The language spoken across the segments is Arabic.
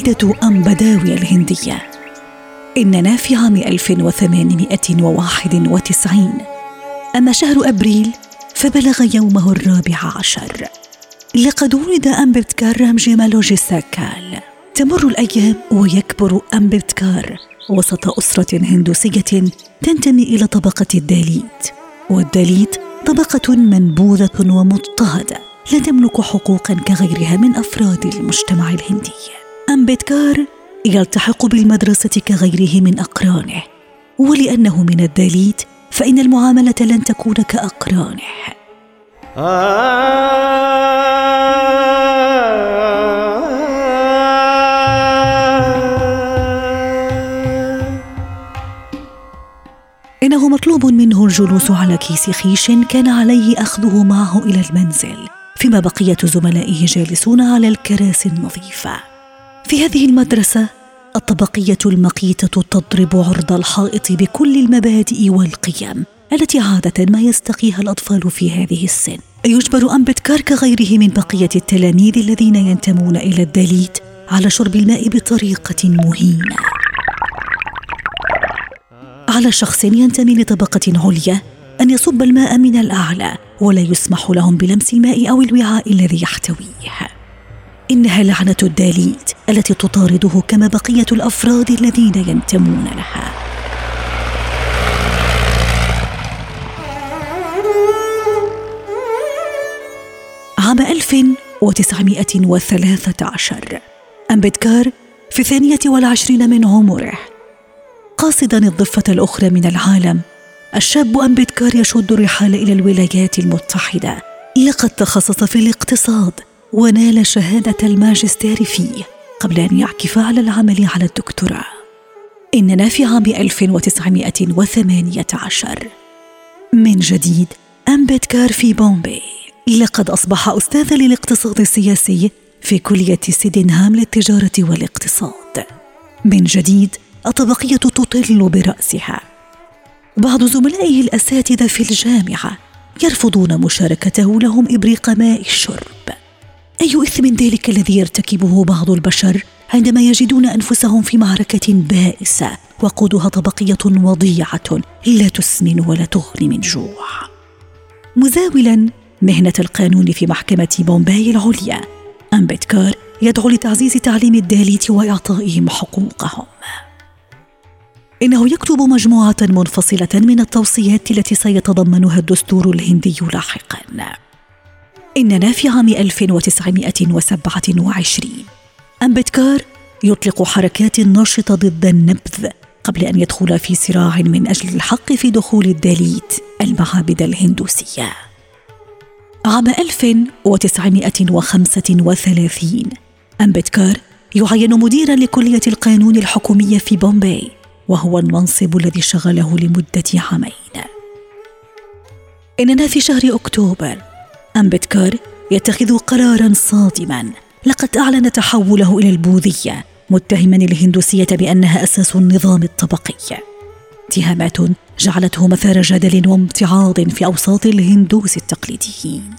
بلدة أمبداوي الهندية. إننا في عام 1891 أما شهر أبريل فبلغ يومه الرابع عشر. لقد ولد أمبيدكار رامجي مالوجي ساكبال تمر الأيام ويكبر أمبيدكار وسط أسرة هندوسية تنتمي إلى طبقة الداليت. والداليت طبقة منبوذة ومضطهدة لا تملك حقوقا كغيرها من أفراد المجتمع الهندي. أمبتكار يلتحق بالمدرسة كغيره من أقرانه ولأنه من الداليت فإن المعاملة لن تكون كأقرانه. إنه مطلوب منه الجلوس على كيس خيش كان عليه أخذه معه إلى المنزل فيما بقية زملائه جالسون على الكراسي النظيفة. في هذه المدرسة الطبقية المقيتة تضرب عرض الحائط بكل المبادئ والقيم التي عادة ما يستقيها الأطفال في هذه السن. يجبر أمبتكار كغيره من بقية التلاميذ الذين ينتمون إلى الدليت على شرب الماء بطريقة مهينة. على شخص ينتمي لطبقة عليا أن يصب الماء من الأعلى ولا يسمح لهم بلمس الماء أو الوعاء الذي يحتويه. إنها لعنة الداليت التي تطارده كما بقية الأفراد الذين ينتمون لها. عام 1913 أمبدكار في الثانية والعشرين من عمره. قاصدا الضفة الأخرى من العالم الشاب أمبدكار يشد الرحال إلى الولايات المتحدة. لقد تخصص في الاقتصاد ونال شهادة الماجستير فيه. قبل أن يعكف على العمل على الدكتوراه. إننا في عام 1918 من جديد أمبدكار في بومبي لقد أصبح أستاذا للاقتصاد السياسي في كلية سيدنهام للتجارة والاقتصاد. من جديد الطبقية تطل برأسها. بعض زملائه الأساتذة في الجامعة يرفضون مشاركته لهم إبريق ماء الشرب. أي إثم ذلك الذي يرتكبه بعض البشر عندما يجدون أنفسهم في معركة بائسة وقودها طبقية وضيعة لا تسمن ولا تغني من جوع؟ مزاولا مهنة القانون في محكمة بومباي العليا أمبتكار يدعو لتعزيز تعليم الداليت وإعطائهم حقوقهم. إنه يكتب مجموعة منفصلة من التوصيات التي سيتضمنها الدستور الهندي لاحقاً. إننا في عام 1927 أمبتكار يطلق حركات نشطة ضد النبذ قبل أن يدخل في صراع من أجل الحق في دخول الداليت المعابد الهندوسية. عام 1935 أمبتكار يعين مديرا لكلية القانون الحكومية في بومباي وهو المنصب الذي شغله لمدة عامين. إننا في شهر أكتوبر أمبتكار يتخذ قرارا صادما. لقد أعلن تحوله إلى البوذية متهما الهندوسية بأنها أساس النظام الطبقي. اتهامات جعلته مثار جدل وامتعاض في أوساط الهندوس التقليديين.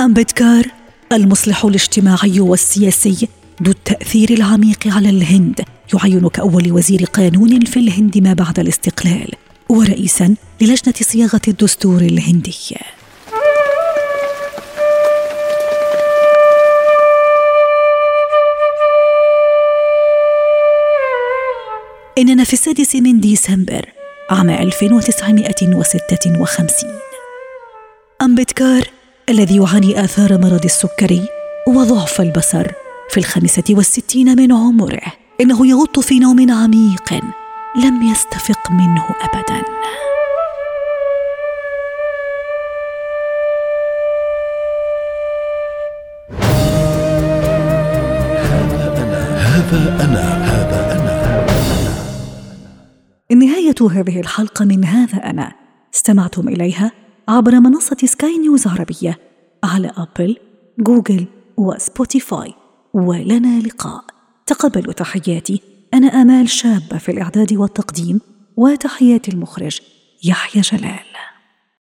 أمبتكار المصلح الاجتماعي والسياسي ذو التأثير العميق على الهند يعين كأول وزير قانون في الهند ما بعد الاستقلال ورئيسا للجنة صياغة الدستور الهندي. إننا في السادس من ديسمبر عام 1956 أمبتكار الذي يعاني آثار مرض السكري وضعف البصر في الخامسة والستين من عمره. إنه يغط في نوم عميق لم يستفق منه أبداً. هذا أنا. هذه الحلقة من هذا أنا. استمعتم إليها عبر منصة سكاي نيوز عربية على أبل، جوجل وسبوتيفاي. ولنا لقاء. تقبلوا تحياتي. أنا آمال شابة في الإعداد والتقديم وتحيات المخرج يحيى جلال.